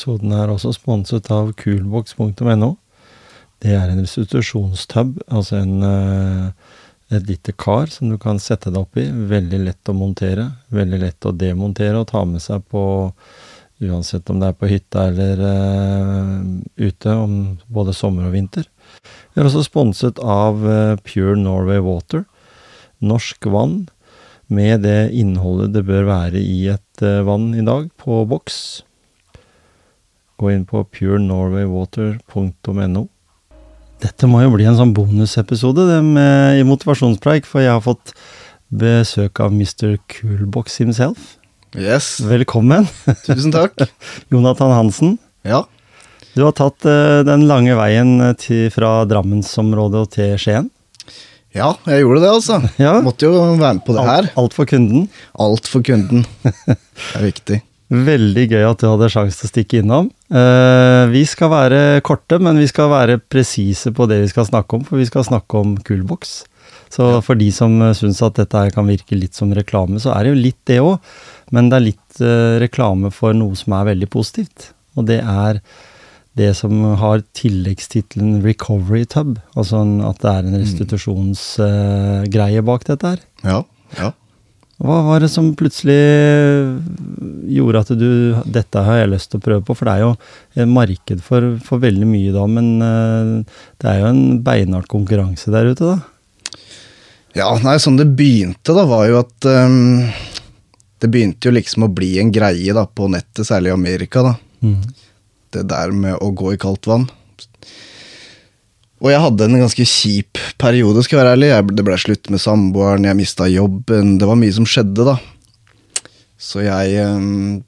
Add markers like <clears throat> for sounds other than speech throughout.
episoden er også sponset av coolbox.no. Det er en restitusjonstub, altså en, eh, et lite kar som du kan sette deg opp i. Veldig lett å montere, veldig lett å demontere og ta med seg på Uansett om det er på hytta eller uh, ute, om både sommer og vinter. Vi er også sponset av uh, Pure Norway Water. Norsk vann med det innholdet det bør være i et vann i dag, på boks. Gå inn på purenorwaywater.no. Dette må jo bli en sånn bonusepisode i motivasjonspreik, for jeg har fått besøk av Mr. Coolbox himself. Yes. Velkommen. <laughs> Tusen takk. <laughs> Jonathan Hansen. Ja. Du har tatt uh, den lange veien til, fra Drammensområdet og til Skien. Ja, jeg gjorde det, altså. <laughs> Ja. Måtte jo være med på det her. Alt, alt for kunden? Alt for kunden. Det er viktig. Veldig gøy at du hadde sjanse til å stikke innom. Uh, vi skal være korte, men vi skal være presise på det vi skal snakke om, for vi skal snakke om Coolbox. Så for de som syns at dette kan virke litt som reklame, så er det jo litt det òg. Men det er litt uh, reklame for noe som er veldig positivt. Og det er det som har tilleggstittelen Recovery Tub. Altså at det er en mm. restitusjonsgreie uh, bak dette her. Ja, ja. Hva var det som plutselig gjorde at du Dette har jeg lyst til å prøve på, for det er jo et marked for, for veldig mye da, men uh, det er jo en beinhard konkurranse der ute, da? Ja, nei, sånn det begynte, da, var jo at um, det begynte jo liksom å bli en greie da, på nettet, særlig i Amerika. da. Mm. Det der med å gå i kaldt vann. Og jeg hadde en ganske kjip periode, skal jeg være ærlig. Jeg, det ble slutt med samboeren, jeg mista jobben. Det var mye som skjedde, da. Så jeg um,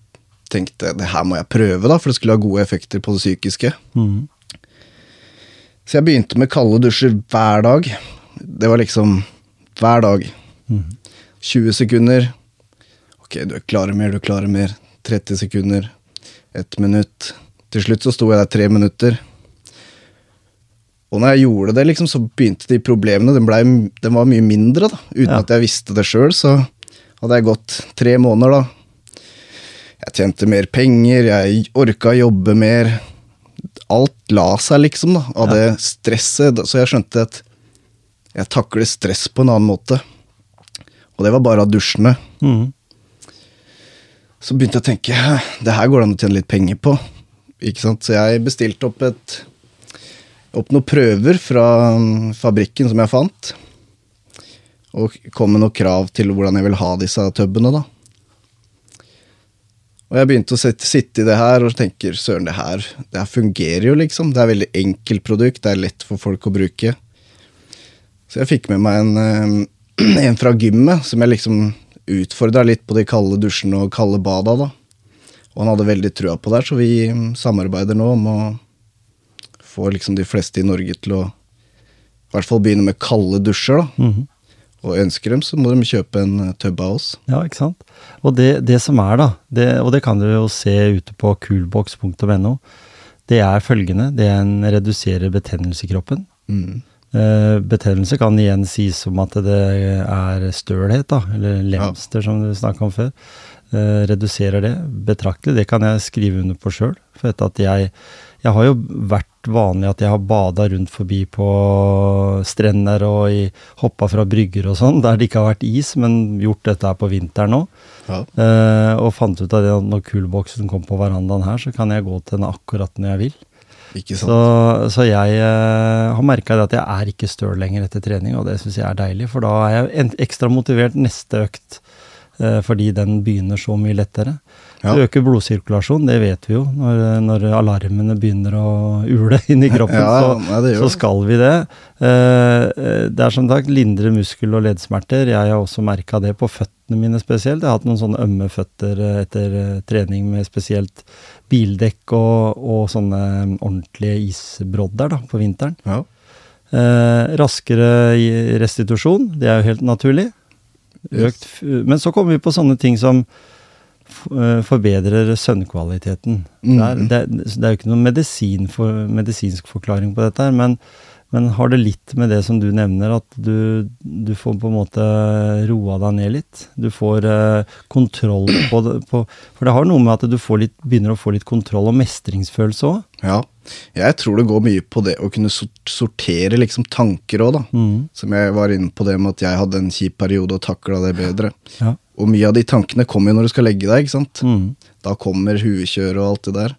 tenkte det her må jeg prøve, da, for det skulle ha gode effekter på det psykiske. Mm. Så jeg begynte med kalde dusjer hver dag. Det var liksom hver dag. Mm. 20 sekunder, Ok, du klarer mer, du klarer mer. 30 sekunder. Ett minutt. Til slutt så sto jeg der tre minutter. Og når jeg gjorde det, liksom, så begynte de problemene. Den, ble, den var mye mindre, da. Uten ja. at jeg visste det sjøl, så hadde jeg gått tre måneder, da. Jeg tjente mer penger, jeg orka jobbe mer. Alt la seg, liksom, da, av ja. det stresset. Så jeg skjønte at jeg takler stress på en annen måte. Og det var bare av dusjene. Mm. Så begynte jeg å tenke det her går det an å tjene litt penger på. Ikke sant? Så jeg bestilte opp, et, opp noen prøver fra um, fabrikken som jeg fant. Og kom med noen krav til hvordan jeg vil ha disse tubene. da. Og jeg begynte å sitte, i det her og tenker søren, det her, det her fungerer jo, liksom. Det er et veldig enkelt produkt, det er lett for folk å bruke. Så jeg fikk med meg en, um, <clears throat> en fra gymmet som jeg liksom utfordra litt på de kalde dusjene og kalde bada. da. Og han hadde veldig trua på det, så vi samarbeider nå om å få liksom de fleste i Norge til å i hvert fall begynne med kalde dusjer. da. Mm -hmm. Og ønsker dem, så må de kjøpe en eh, tub av oss. Ja, ikke sant. Og det, det som er, da, det, og det kan du jo se ute på coolbox.no, det er følgende. Det er en reduserer betennelse i kroppen. Mm. Eh, betennelse kan igjen sies som at det er stølhet, da, eller lemster, ja. som du snakka om før. Eh, reduserer det betraktelig. Det kan jeg skrive under på sjøl. For etter at jeg, jeg har jo vært vanlig at jeg har bada rundt forbi på strender og i, hoppa fra brygger og sånn, der det ikke har vært is, men gjort dette her på vinteren òg. Ja. Eh, og fant ut av det at når kulboksen kom på verandaen her, så kan jeg gå til den akkurat når jeg vil. Så, så, jeg eh, har merka at jeg er ikke støl lenger etter trening, og det syns jeg er deilig. For da er jeg ekstra motivert neste økt, fordi den begynner så mye lettere. Ja. Det øker blodsirkulasjon, det vet vi jo. Når, når alarmene begynner å ule inni <laughs> kroppen, ja, så, så, skal vi det. Uh, det er som sagt lindre muskel- og leddsmerter. Jeg har også merka det på føttene mine spesielt. Jeg har hatt noen sånne ømme føtter etter trening med spesielt bildekk og, og sånne ordentlige isbrodder da, på vinteren. Ja. Eh, raskere restitusjon, det er jo helt naturlig. Økt, men så kommer vi på sånne ting som eh, forbedrer søvnkvaliteten. Mm. Det, det, det, er jo ikke noen medisin for, medisinsk forklaring på dette, men Men har det litt med det som du nevner, at du, du får på en måte roa deg ned litt? Du får eh, kontroll på det på, For det har noe med at du litt, begynner å få litt kontroll og mestringsfølelse òg? Ja. Jeg tror det går mye på det å kunne sortere liksom tanker òg, da. Mm. Som jeg var inne på det med at jeg hadde en kjip periode og takla det bedre. Ja. Og mye av de tankene kommer jo når du skal legge deg, ikke sant. Mm. Da kommer huekjøret og alt det der.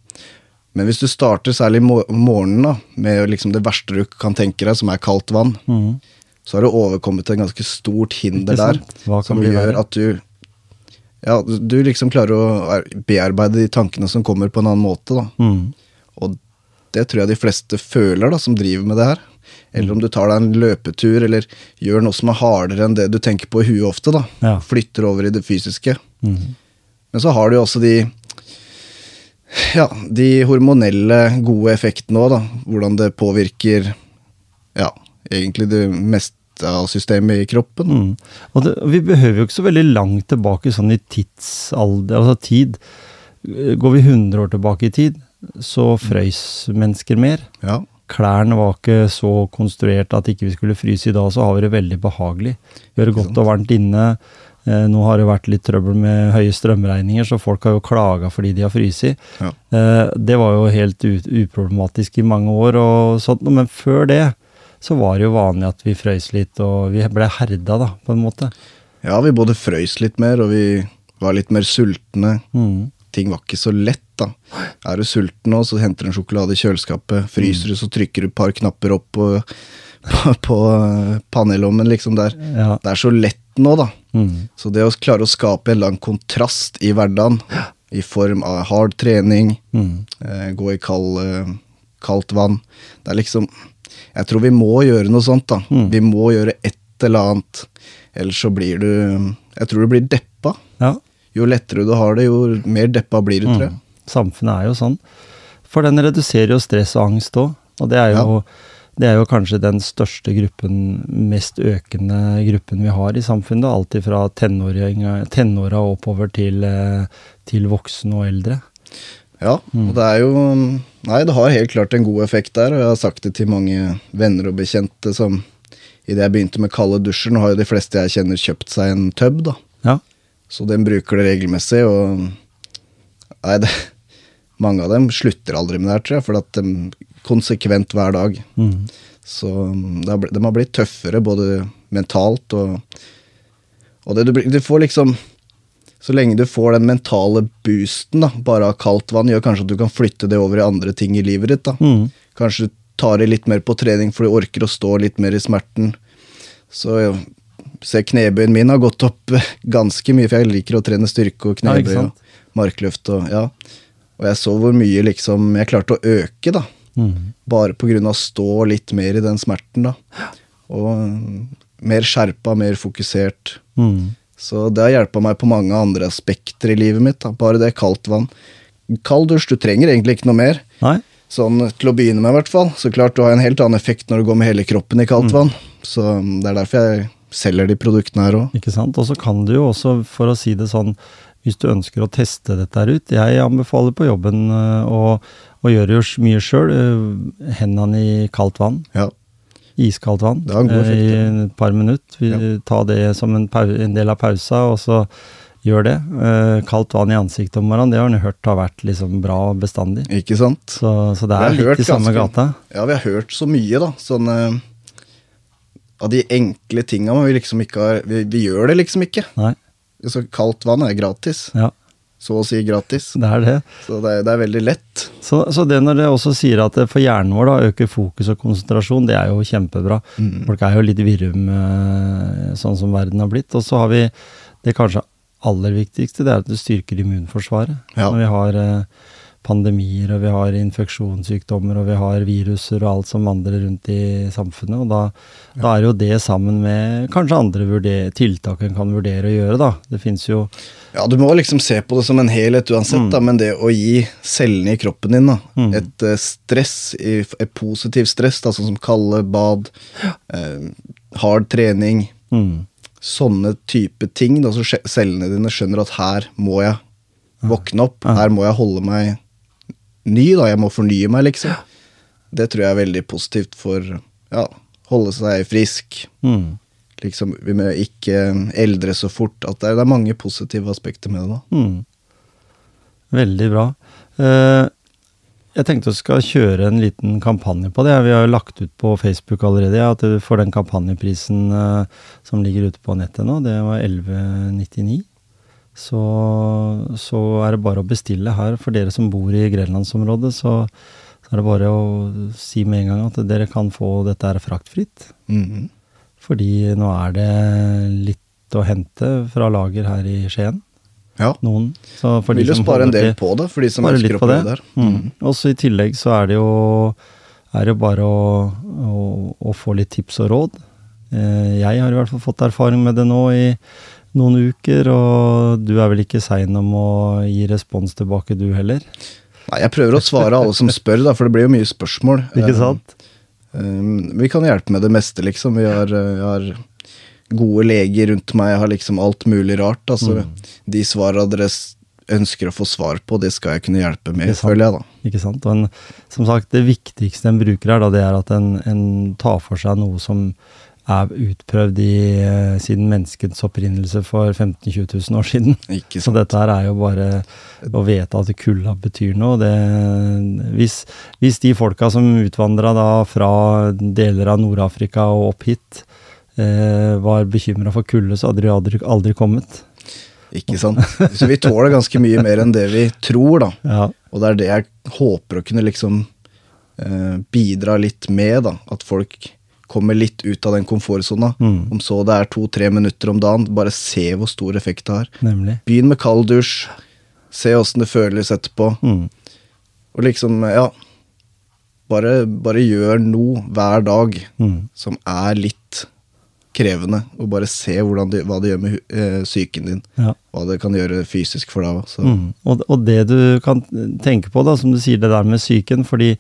Men hvis du starter særlig om morgenen da, med liksom det verste du kan tenke deg, som er kaldt vann, mm. så har du overkommet et ganske stort hinder der, som gjør at du ja, du liksom klarer å bearbeide de tankene som kommer, på en annen måte. da. Mm. Og det tror jeg de fleste føler, da, som driver med det her. Eller om du tar deg en løpetur, eller gjør noe som er hardere enn det du tenker på i huet ofte. da. Ja. Flytter over i det fysiske. Mm. Men så har du jo også de ja, de hormonelle gode effektene òg, da. Hvordan det påvirker ja, egentlig det meste av systemet i kroppen. Mm. Og det, vi behøver jo ikke så veldig langt tilbake sånn i tidsalder, altså tid. Går vi 100 år tilbake i tid, så frøys mennesker mer. Ja. Klærne var ikke så konstruert at ikke vi skulle fryse. I dag så har vi det veldig behagelig. Vi har det godt og varmt inne. Eh, nå har det vært litt trøbbel med høye strømregninger, så folk har jo klaga fordi de har fryst. Ja. Eh, det var jo helt uproblematisk i mange år, og sånt, men før det så var det jo vanlig at vi frøys litt, og vi ble herda, da, på en måte. Ja, vi både frøys litt mer, og vi var litt mer sultne. Mm. Ting var ikke så lett, da. Er du sulten nå, så henter du en sjokolade i kjøleskapet. Fryser du, så trykker du et par knapper opp på, på, på pannelommen, liksom der. Ja. Det er så lett nå, da. Mm. Så det å klare å skape en lang kontrast i hverdagen, i form av hard trening, mm. eh, gå i kald, eh, kaldt vann Det er liksom Jeg tror vi må gjøre noe sånt, da. Mm. Vi må gjøre et eller annet. Ellers så blir du Jeg tror du blir deppa. Ja. Jo lettere du har det, jo mer deppa blir du, tror jeg. Mm. Samfunnet er jo sånn. For den reduserer jo stress og angst òg. Og det er jo ja det er jo kanskje den største gruppen, mest økende gruppen vi har i samfunnet. Alltid fra tenåra oppover til, eh, til voksne og eldre. Ja, mm. og det er jo Nei, det har helt klart en god effekt der, og jeg har sagt det til mange venner og bekjente som Idet jeg begynte med kalde dusjer, nå har jo de fleste jeg kjenner kjøpt seg en tub, da. Ja. Så den bruker det regelmessig, og Nei, det, mange av dem slutter aldri med det her, tror jeg, for at de konsekvent hver dag. Mm. Så de har blitt tøffere, både mentalt og Og det du, du, får liksom Så lenge du får den mentale boosten da, bare av kaldt vann, gjør kanskje at du kan flytte det over i andre ting i livet ditt. da. Mm. Kanskje du tar det litt mer på trening, for du orker å stå litt mer i smerten. Så se knebøyen min har gått opp ganske mye, for jeg liker å trene styrke og knebøy ja, og markløft og ja. Og jeg så hvor mye liksom jeg klarte å øke, da. Mm. Bare pga. å stå litt mer i den smerten, da. Og mer skjerpa, mer fokusert. Mm. Så det har hjulpet meg på mange andre aspekter i livet mitt. Da. Bare det kaldt vann. Kald dusj, du trenger egentlig ikke noe mer. Nei. Sånn til å begynne med, i hvert fall. Så klart du har en helt annen effekt når du går med hele kroppen i kaldt mm. vann. Så mm, det er derfor jeg selger de produktene her òg. Ikke sant. Og så kan du jo også, for å si det sånn, hvis du ønsker å teste dette her ut Jeg anbefaler på jobben uh, å gjøre jo mye sjøl. Eh, hendene i kaldt vann. Ja. Iskaldt vann det en god effekt, i et par minutter. Vi ja. tar det som en, en, del av pausa, og så gjør det. Eh, kaldt vann i ansiktet om morgenen, det har en hørt har vært liksom bra bestandig. Ikke sant? Så, så det er litt i samme ganske, gata. Ja, vi har hørt så mye, da. Sånn Av de enkle tinga, men vi liksom ikke har vi, vi, gjør det liksom ikke. Nei. Så kaldt vann er gratis. Ja så å si gratis. Det er det. Så det er, det er veldig lett. Så, så, det når det også sier at for hjernen vår da, øker fokus og konsentrasjon, det er jo kjempebra. Mm. Folk er jo litt virrum med sånn som verden har blitt. Og så har vi det kanskje aller viktigste, det er at det styrker immunforsvaret. Ja. Når vi har eh, pandemier, og vi har infeksjonssykdommer, og vi har viruser og alt som vandrer rundt i samfunnet. Og da, ja. da er jo det sammen med kanskje andre tiltak en kan vurdere å gjøre, da. Det fins jo Ja, du må liksom se på det som en helhet uansett, mm. da, men det å gi cellene i kroppen din da, mm. et uh, stress, et positivt stress, da, sånn som kalde bad, eh, hard trening, mm. sånne type ting, da, så cellene dine skjønner at her må jeg våkne opp, her må jeg holde meg ny, da. Jeg må fornye meg, liksom. Det tror jeg er veldig positivt for ja, holde seg frisk. Mm. Liksom, vi må ikke eldre så fort. At det er, det er mange positive aspekter med det. da. Mm. Veldig bra. Eh, jeg tenkte vi skal kjøre en liten kampanje på det. Vi har jo lagt ut på Facebook allerede ja, at du får den kampanjeprisen eh, som ligger ute på nettet nå. Det var 1199. Så, så er det bare å bestille her. For dere som bor i grenlandsområdet, så, så er det bare å si med en gang at dere kan få dette her fraktfritt. Mhm. Fordi nå er det litt å hente fra lager her i Skien. Ja. Noen. Så for Vil jo spare en del på det, for de som ønsker å prøve der. Mm. Også i tillegg så er det jo, er det bare å, å, å få litt tips og råd. Eh, jeg har i hvert fall fått erfaring med det nå i noen uker, og du er vel ikke sein om å gi respons tilbake, du heller? Nei, jeg prøver å svare alle som spør, da, for det blir jo mye spørsmål. Ikke Eh, sant? Um, vi kan hjelpe med det meste, liksom. Vi har, uh, har gode leger rundt meg, jeg har liksom alt mulig rart. Altså, Mm. De svara dere ønsker å få svar på, det skal jeg kunne hjelpe med, føler jeg, da. Ikke sant? Og en, som sagt, det viktigste en bruker her, da, det er at en, en tar for seg noe som er utprøvd i, eh, siden menneskets opprinnelse for 15 000-20 000 år siden. Så dette her er jo bare å vite at kulda betyr noe. Det, hvis, hvis de folka som utvandra fra deler av Nord-Afrika og opp hit, eh, var bekymra for kulde, så hadde de aldri, aldri kommet. Ikke sant? Så vi tåler ganske mye mer enn det vi tror, da. Ja. Og det er det jeg håper å kunne liksom eh, bidra litt med, da. At folk kommer litt ut av den komfortsona. Mm. Om så det er to-tre minutter om dagen, bare se hvor stor effekt det har. Nemlig. Begynn med kald dusj. Se åssen det føles etterpå. Mm. Og liksom, ja Bare, bare gjør noe hver dag Mm. som er litt krevende, og bare se det, hva det gjør med eh, psyken din. Ja. Hva det kan gjøre fysisk for deg. Mm. Og, og det du kan tenke på, da, som du sier det der med psyken, fordi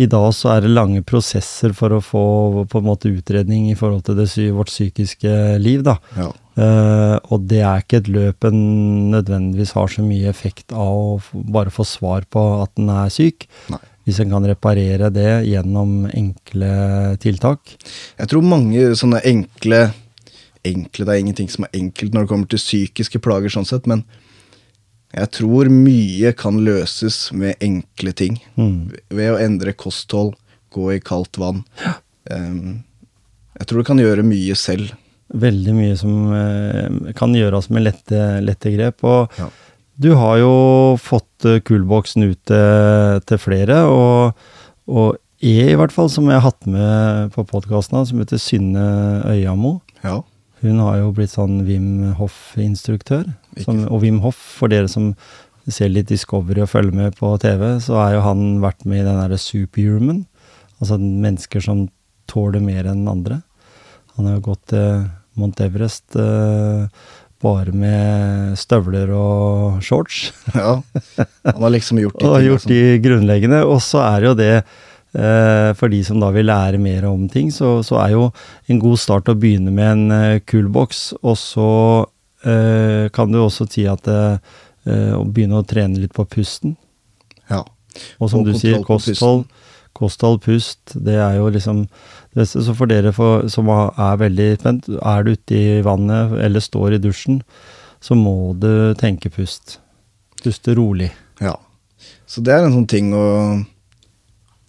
i dag så er det lange prosesser for å få på en måte utredning i forhold til det, sy- vårt psykiske liv. da. Ja. Uh, og det er ikke et løp en nødvendigvis har så mye effekt av å bare få svar på at den er syk. Nei. Hvis en kan reparere det gjennom enkle tiltak. Jeg tror mange sånne enkle Enkle, det er ingenting som er enkelt når det kommer til psykiske plager, sånn sett, men jeg tror mye kan løses med enkle ting. Mm. Ved å endre kosthold, gå i kaldt vann. Em, jeg tror du kan gjøre mye selv. Veldig mye som eh, kan gjøres med lette, lette grep. Og Ja. du har jo fått Coolboxen ut til, til flere, og, og E i hvert fall, som jeg har hatt med på podkasten, som heter Synne Øyamo. Ja. Hun har jo blitt sånn Wim Hoff-instruktør. Og Wim Hoff, for dere som ser litt Discovery og følger med på TV, så har jo han vært med i den derre Superhuman. Altså mennesker som tåler mer enn andre. Han har jo gått til Mount Everest uh, bare med støvler og shorts. ja. Han har liksom gjort de <laughs> Og gjort de grunnleggende. Og så er jo det, eh, for de som da vil lære mer om ting, så, så er jo en god start å begynne med en eh, coolbox. Og så eh, kan du også si at eh, eh, å begynne å trene litt på pusten. Ja. Og som og du sier, kosthold, kosthold, pust, det er jo liksom det beste. Så for dere for, som er veldig spent, er du ute i vannet eller står i dusjen, så må du tenke pust. Puste rolig. Ja. Så det er en sånn ting å,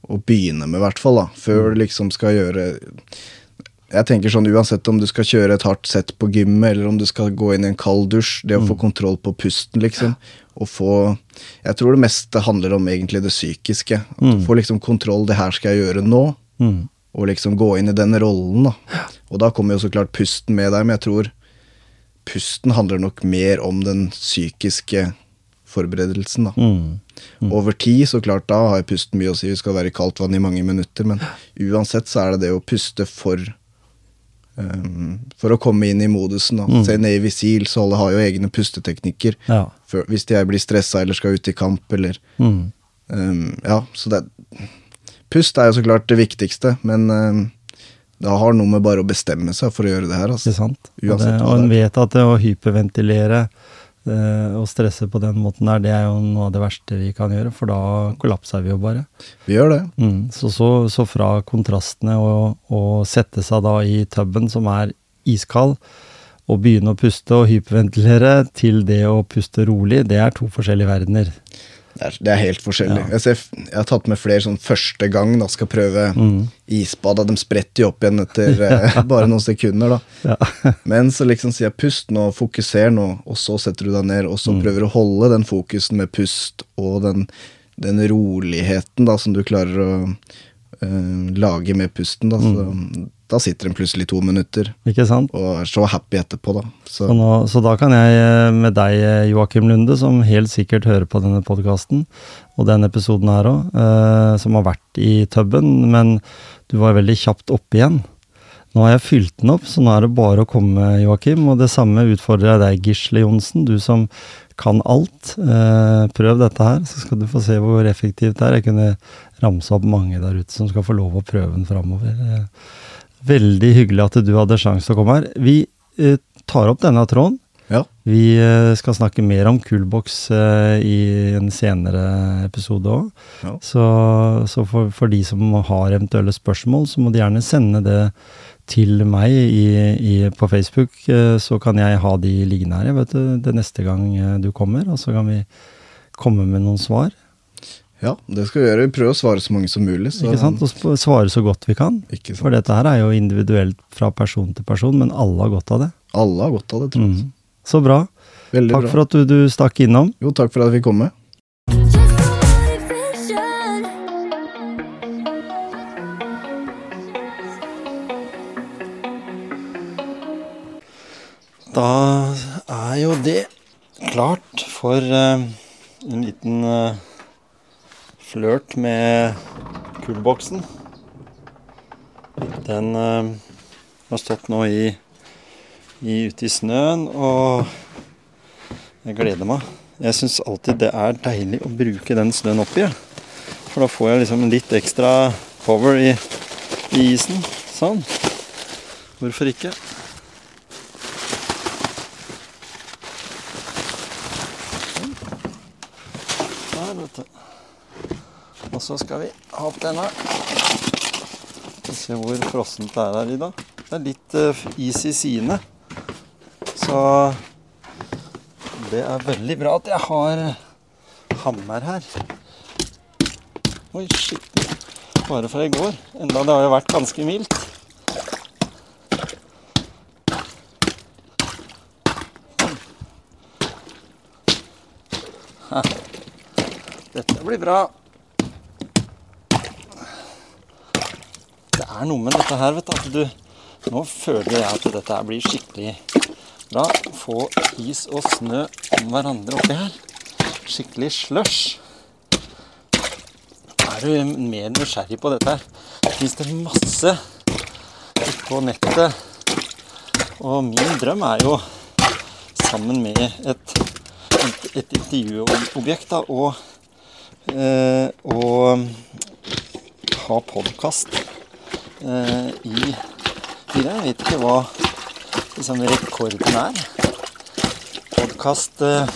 å begynne med, i hvert fall. da, Før du liksom skal gjøre Jeg tenker sånn uansett om du skal kjøre et hardt sett på gymmet, eller om du skal gå inn i en kald dusj, det å få kontroll på pusten, liksom. Og få Jeg tror det meste handler om egentlig det psykiske. At du får liksom kontroll. Det her skal jeg gjøre nå. Mm. Og liksom gå inn i den rollen, da. Og da kommer jo så klart pusten med der, men jeg tror pusten handler nok mer om den psykiske forberedelsen, da. Mm. Over tid, så klart, da har pusten mye å si. Vi skal være i kaldt vann i mange minutter, men uansett så er det det å puste for um, For å komme inn i modusen. Da. Se Navy Seals, alle har jo egne pusteteknikker. Ja. For, hvis jeg blir stressa eller skal ut i kamp, eller Mm. um, Ja, så det Pust er jo så klart det viktigste, men um, det har noe med bare å bestemme seg for å gjøre det her. Altså. sant? Og, det, Uansett og en vet at det å hyperventilere Eh, å stresse på den måten der, det er jo noe av det verste vi kan gjøre, for da kollapser vi jo bare. Vi gjør det. Mm, så, så, så, fra kontrastene å sette seg da i tuben som er iskald, og begynne å puste og hyperventilere, til det å puste rolig, det er to forskjellige verdener. Det er, det er helt forskjellig. Ja. Jeg, ser, jeg, har tatt med flere sånn første gang da skal prøve mm. isbad. De spretter jo opp igjen etter <laughs> eh, <laughs> bare noen sekunder. da. Ja. <laughs> Men så liksom sier jeg pust nå, fokuser nå, og så setter du deg ned. Og så mm. prøver du å holde den fokusen med pust og den, den roligheten da som du klarer å øh, lage med pusten. da. Så, mm da sitter den plutselig to minutter Ikke sant? og er så happy etterpå, da. Så. Så, nå, så da kan jeg eh, med deg, eh, Joakim Lunde, som helt sikkert hører på denne podkasten, og den episoden her òg, eh, som har vært i tuben, men du var veldig kjapt oppe igjen. Nå har jeg fylt den opp, så nå er det bare å komme, Joakim. Og det samme utfordrer jeg deg, Gisle Johnsen, du som kan alt. Eh, prøv dette her, så skal du få se hvor effektivt det er. Jeg kunne ramse opp mange der ute som skal få lov å prøve den framover. Eh, Veldig hyggelig at du hadde sjanse til å komme her. Vi eh, tar opp denne tråden. Ja. Vi eh, skal snakke mer om Coolbox eh, i en senere episode òg. Ja. Så, så for, for, de som har eventuelle spørsmål, så må de gjerne sende det til meg i, i, på Facebook. Eh, så kan jeg ha de liggende her vet du, det neste gang eh, du kommer, og så kan vi komme med noen svar. Ja, det skal vi gjøre. Vi prøver å svare så mange som mulig. Så. Ikke sant? Og svare så godt vi kan. For dette her er jo individuelt fra person til person, men alle har godt av det. Alle har godt av det, tror jeg. Mm. Så bra. Veldig takk bra. for at du, du, stakk innom. Jo, takk for at jeg fikk komme. Da er jo det klart for uh, en liten uh, flørt med kullboksen. Den uh, har stått nå i, i, ute i snøen, og jeg gleder meg. Jeg syns alltid det er deilig å bruke den snøen oppi. For da får jeg liksom litt ekstra power i, i isen. Sånn. Hvorfor ikke? Og så skal vi ha opp denne. Skal se hvor frossent det er her i dag. Det er litt uh, is i sidene. Så det er veldig bra at jeg har hammer her. Oi, shit. Bare fra i går. Enda det har jo vært ganske mildt. Dette blir bra. Er noe med dette her, vet du, at du Nå føler jeg at dette her blir skikkelig bra. Få is og snø om hverandre oppi her. Skikkelig slush. Er du mer nysgjerrig på dette her? Fins det masse på nettet. Og min drøm er jo, sammen med et, et, et intervjuobjekt, da, å eh, ha podkast eh, i, fire. Jeg vet ikke hva liksom, rekorden er. Podkast eh,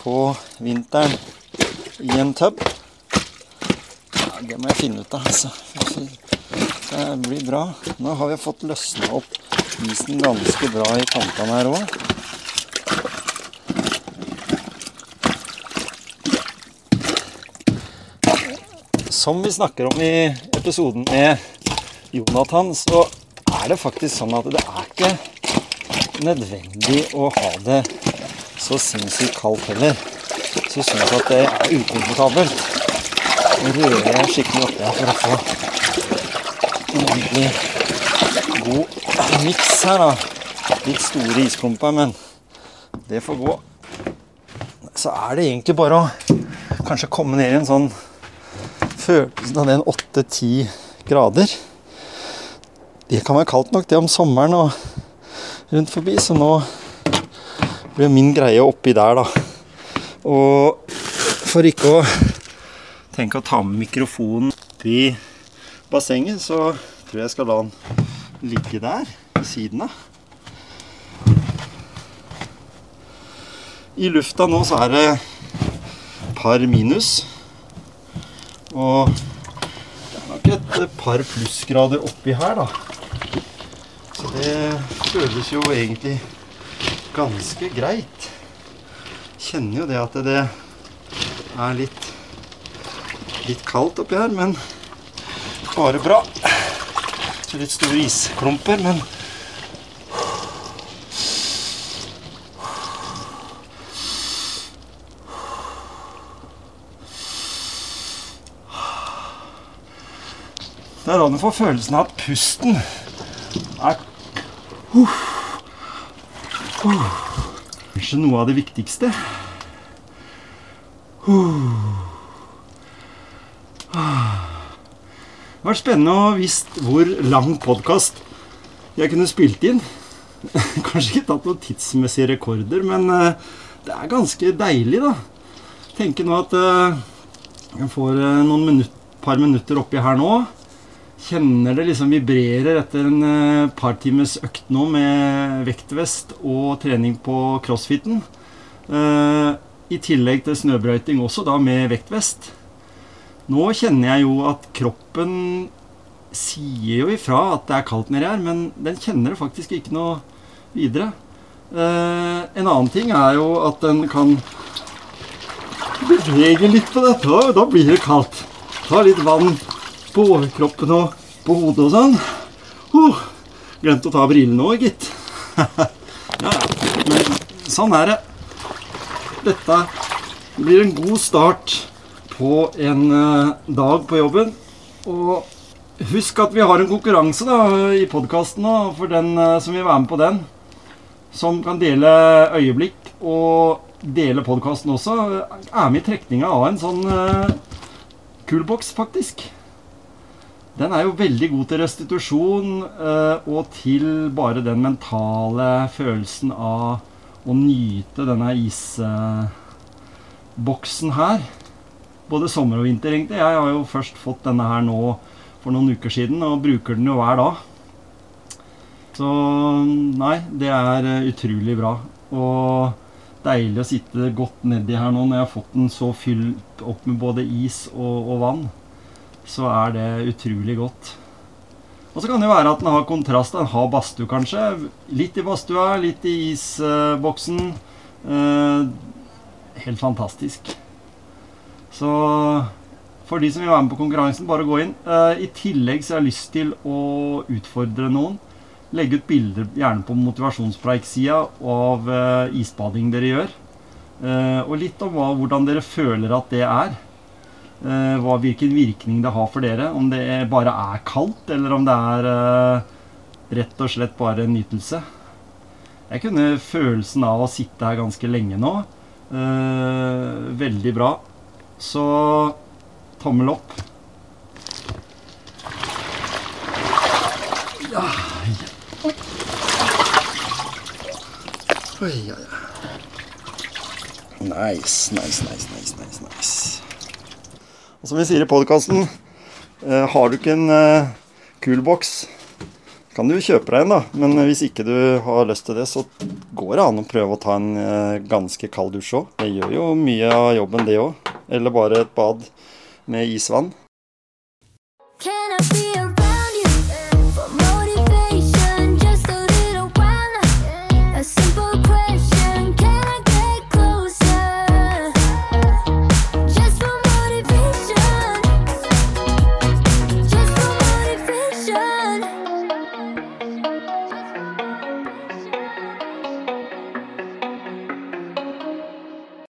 på vinteren i en tub. Ja, det må jeg finne ut av, altså. Det blir bra. Nå har vi fått løsna opp isen ganske bra i kantene her òg. som vi snakker om i episoden med Jonathan, så er det faktisk sånn at det er ikke nødvendig å ha det så sinnssykt kaldt heller. Så syns jeg at det er ukomfortabelt. Rører jeg skikkelig oppi her for å få en ordentlig god miks her, da. Litt store isklumper, men det får gå. Så er det egentlig bare å kanskje komme ned i en sånn følelsen av den 8-10 grader Det kan være kaldt nok, det om sommeren og rundt forbi, så nå blir min greie oppi der, da. Og for ikke å tenke å ta med mikrofonen oppi bassenget, så tror jeg jeg skal la den ligge der ved siden av. I lufta nå så er det par minus. Og det er nok et par plussgrader oppi her, da. Det føles jo egentlig ganske greit. Kjenner jo det at det er litt, litt kaldt oppi her, men bare bra. Litt store isklumper, men Det er da du får følelsen av at pusten er uh, uh, Kanskje noe av det viktigste. Det var spennende å visst hvor lang podkast jeg kunne spilt inn. <laughs> Kanskje ikke tatt noen tidsmessige rekorder, men det er ganske deilig, da. Tenker nå at jeg får noen minutt, par minutter oppi her nå. Kjenner det liksom vibrerer etter en uh, par times økt nå med vektvest og trening på crossfiten. Uh, I tillegg til snøbrøyting også, da med vektvest. Nå kjenner jeg jo at kroppen sier jo ifra at det er kaldt nedi her, men den kjenner det faktisk ikke noe videre. Uh, en annen ting er jo at den kan bevege litt på dette, og da blir det kaldt. Ta litt vann på overkroppen og på hodet og sånn. Uh, glemt å ta brillene òg, gitt. <laughs> ja, men sånn er det. Dette blir en god start på en uh, dag på jobben. Og husk at vi har en konkurranse da, i podkasten for den uh, som vil være med på den. Som kan dele øyeblikk og dele podkasten også. Er med i trekninga av en sånn uh, kulboks, faktisk. Den er jo veldig god til restitusjon eh, og til bare den mentale følelsen av å nyte denne isboksen her. Både sommer og vinter, egentlig. Jeg har jo først fått denne her nå for noen uker siden og bruker den jo hver dag. Så nei, det er eh, utrolig bra. Og deilig å sitte godt nedi her nå når jeg har fått den så fylt opp med både is og, og vann så er det utrolig godt. Og så kan det jo være at den har kontrast. Den har badstue, kanskje. Litt i badstua, litt i isboksen. Eh, helt fantastisk. Så for de som vil være med på konkurransen, bare gå inn. Eh, I tillegg så har jeg lyst til å utfordre noen. Legge ut bilder, gjerne på motivasjonspreik-sida, av eh, isbading dere gjør. Og litt om hvordan dere føler at det er. Uh, hva, hvilken virkning det har for dere. Om det bare er kaldt, eller om det er uh, rett og slett bare en nytelse. Jeg kunne følelsen av å sitte her ganske lenge nå. Uh, veldig bra. Så tommel opp. Ja. Oi. Oi, ja, ja. Nice, nice, nice, nice, nice. nice. Og som vi sier i podkasten, eh, har du ikke en eh, kulboks, kan du kjøpe deg en, da. Men hvis ikke du har lyst til det, så går det an å prøve å ta en eh, ganske kald dusj òg. Det gjør jo mye av jobben, det òg. Eller bare et bad med isvann. Can I be